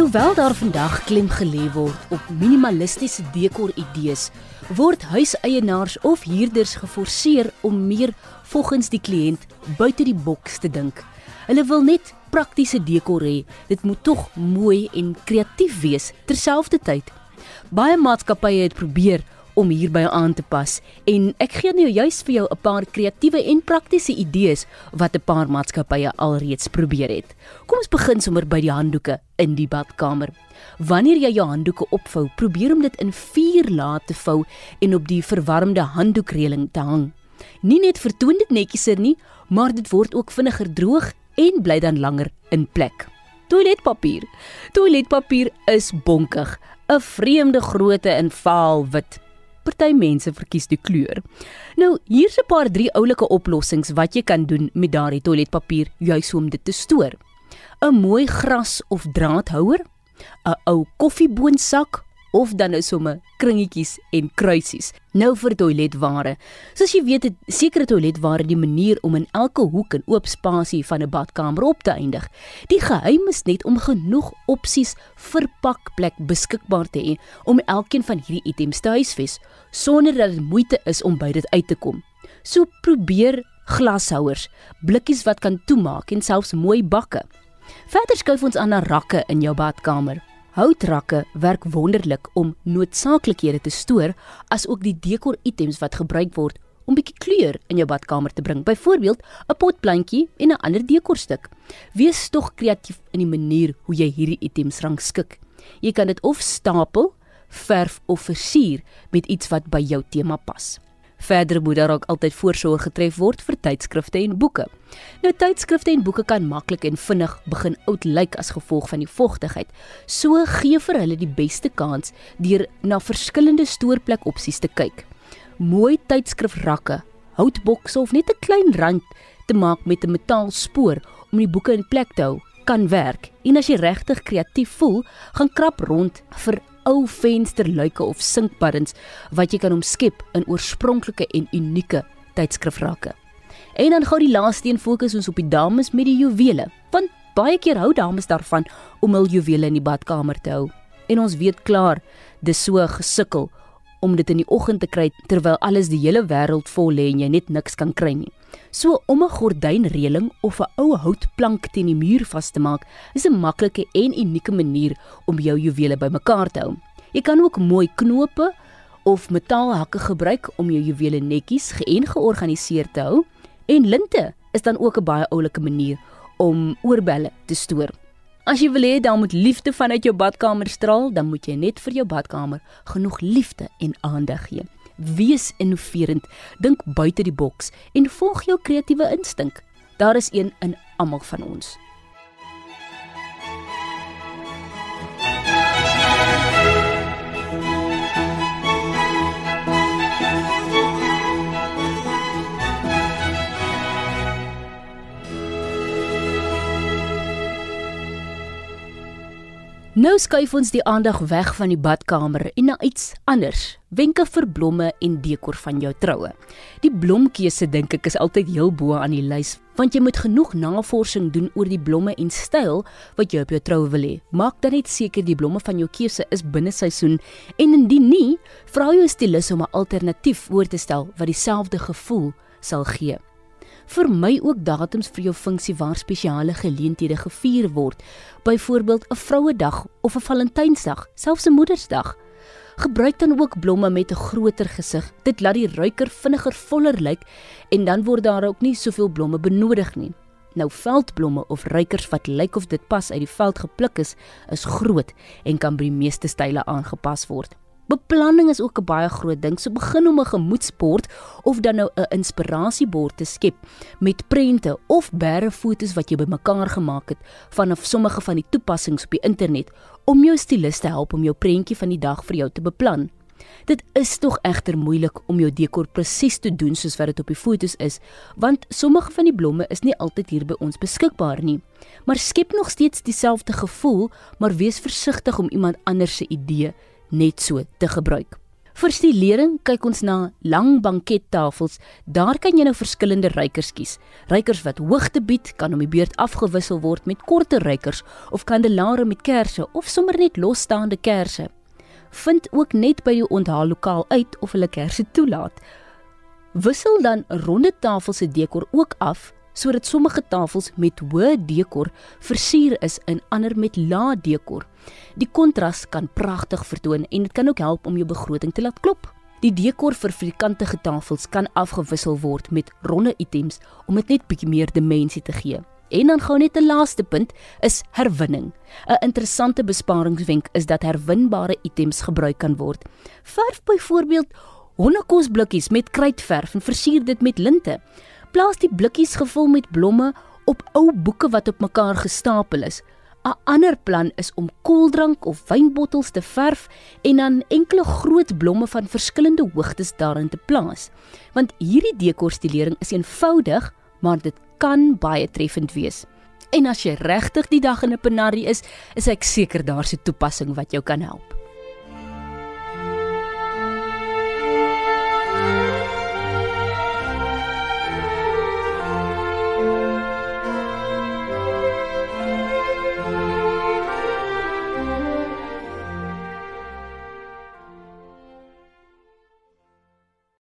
Alhoewel daar vandag klem gelê word op minimalistiese dekor-idees, word huiseienaars of huurders geforseer om meer volgens die kliënt buite die boks te dink. Hulle wil net praktiese dekor hê. Dit moet tog mooi en kreatief wees terselfdertyd. Baie maatskappye het probeer om hierby aan te pas en ek gee nou juis vir jou 'n paar kreatiewe en praktiese idees wat 'n paar maatskappye alreeds probeer het. Kom ons begin sommer by die handdoeke in die badkamer. Wanneer jy jou handdoeke opvou, probeer om dit in 4 lae te vou en op die verwarmde handdoekreëling te hang. Nie net vertoon dit netjieser nie, maar dit word ook vinniger droog en bly dan langer in plek. Toiletpapier. Toiletpapier is bonkig, 'n vreemde grootte in vaal wit. Party mense verkies die kleur. Nou, hier's 'n paar drie oulike oplossings wat jy kan doen met daardie toiletpapier juis om dit te stoor. 'n Mooi gras of draadhouer, 'n ou koffieboonsak of dan nou sommer kringetjies en kruisies. Nou vir toiletware. Soos jy weet, het sekere toiletware die manier om in elke hoek en oop spasie van 'n badkamer op te eindig. Die geheim is net om genoeg opsies vir pakplek beskikbaar te hê om elkeen van hierdie items te huisves sonder dat dit moeite is om by dit uit te kom. So probeer glashouers, blikkies wat kan toemaak en selfs mooi bakke. Verder skuif ons aan na rakke in jou badkamer. Houtrakke werk wonderlik om noodsaaklikhede te stoor as ook die dekor items wat gebruik word om bietjie kleur in jou badkamer te bring. Byvoorbeeld 'n potplantjie en 'n ander dekorstuk. Wees tog kreatief in die manier hoe jy hierdie items rangskik. Jy kan dit of stapel, verf of versier met iets wat by jou tema pas. Verder moet daar ook altyd voorsorg getref word vir tydskrifte en boeke. Nou tydskrifte en boeke kan maklik en vinnig begin oud lyk as gevolg van die vogtigheid. So gee vir hulle die beste kans deur na verskillende stoorplek opsies te kyk. Mooi tydskrifrakke, houtbokse of net 'n klein rand te maak met 'n metaalspoor om die boeke in plek te hou kan werk. En as jy regtig kreatief voel, gaan krap rond vir ou vensterluike of sinkpaddens wat jy kan omskep in oorspronklike en unieke tydskrifrakke. En dan gou die laaste een fokus ons op die dames met die juwele, want baie keer hou dames daarvan om hul juwele in die badkamer te hou. En ons weet klaar, dis so gesukkel om dit in die oggend te kry terwyl alles die hele wêreld vol lê en jy net niks kan kry nie. So om 'n gordynreëling of 'n ou houtplank teen die muur vas te maak, is 'n maklike en unieke manier om jou juwele bymekaar te hou. Jy kan ook mooi knope of metaalhakke gebruik om jou juwele netjies en georganiseer te hou en linte is dan ook 'n baie oulike manier om oorbelle te stoor. As jy wil hê dan moet liefde vanuit jou badkamer straal, dan moet jy net vir jou badkamer genoeg liefde en aandag gee. Wees innoverend, dink buite die boks en volg jou kreatiewe instink. Daar is een in almal van ons. Nou skuif ons die aandag weg van die badkamer en na iets anders. Wenke vir blomme en dekor van jou troue. Die blomkeuse dink ek is altyd heel bo aan die lys, want jy moet genoeg navorsing doen oor die blomme en styl wat jy op jou troue wil hê. Maak dan net seker die blomme van jou keuse is binne seisoen en indien nie, vra jou stylus om 'n alternatief voor te stel wat dieselfde gevoel sal gee vermy ook datums vir jou funksie waar spesiale geleenthede gevier word. Byvoorbeeld 'n Vrouedag of 'n Valentynsdag, selfs 'n Moedersdag. Gebruik dan ook blomme met 'n groter gesig. Dit laat die ruiker vinniger voller lyk en dan word daar ook nie soveel blomme benodig nie. Nou veldblomme of ruikers wat lyk of dit pas uit die veld gepluk is, is groot en kan by die meeste style aangepas word. Beplanning is ook 'n baie groot ding. So begin om 'n gemoedsbord of dan nou 'n inspirasiebord te skep met prente of berre fotos wat jy bymekaar gemaak het vanaf sommige van die toepassings op die internet om jou stylus te help om jou prentjie van die dag vir jou te beplan. Dit is tog egter moeilik om jou dekor presies te doen soos wat dit op die fotos is, want sommige van die blomme is nie altyd hier by ons beskikbaar nie. Maar skep nog steeds dieselfde gevoel, maar wees versigtig om iemand anders se idee net so te gebruik. Vir stilering kyk ons na lang bankettafels. Daar kan jy nou verskillende rykers kies. Rykers wat hoogte bied kan om die beurt afgewissel word met korter rykers of kandelare met kersse of sommer net losstaande kersse. Vind ook net by jou onthaallokaal uit of hulle kersse toelaat. Wissel dan ronde tafels se dekor ook af sodat sommige tafels met hoë dekor versier is en ander met lae dekor. Die kontras kan pragtig vertoon en dit kan ook help om jou begroting te laat klop. Die dekor vir vierkantige tafels kan afgewissel word met ronde items om dit net bietjie meer dimensie te gee. En dan gou net 'n laaste punt is herwinning. 'n Interessante besparingswenk is dat herwinbare items gebruik kan word. Verf byvoorbeeld hondekosblikkies met kruitverf en versier dit met linte. Plaas die blikkies gevul met blomme op ou boeke wat op mekaar gestapel is. 'n Ander plan is om koeldrank of wynbottels te verf en dan enkele groot blomme van verskillende hoogtes daarin te plaas. Want hierdie dekorstilering is eenvoudig, maar dit kan baie treffend wees. En as jy regtig die dag in 'n penarie is, is ek seker daar's 'n toepassing wat jou kan help.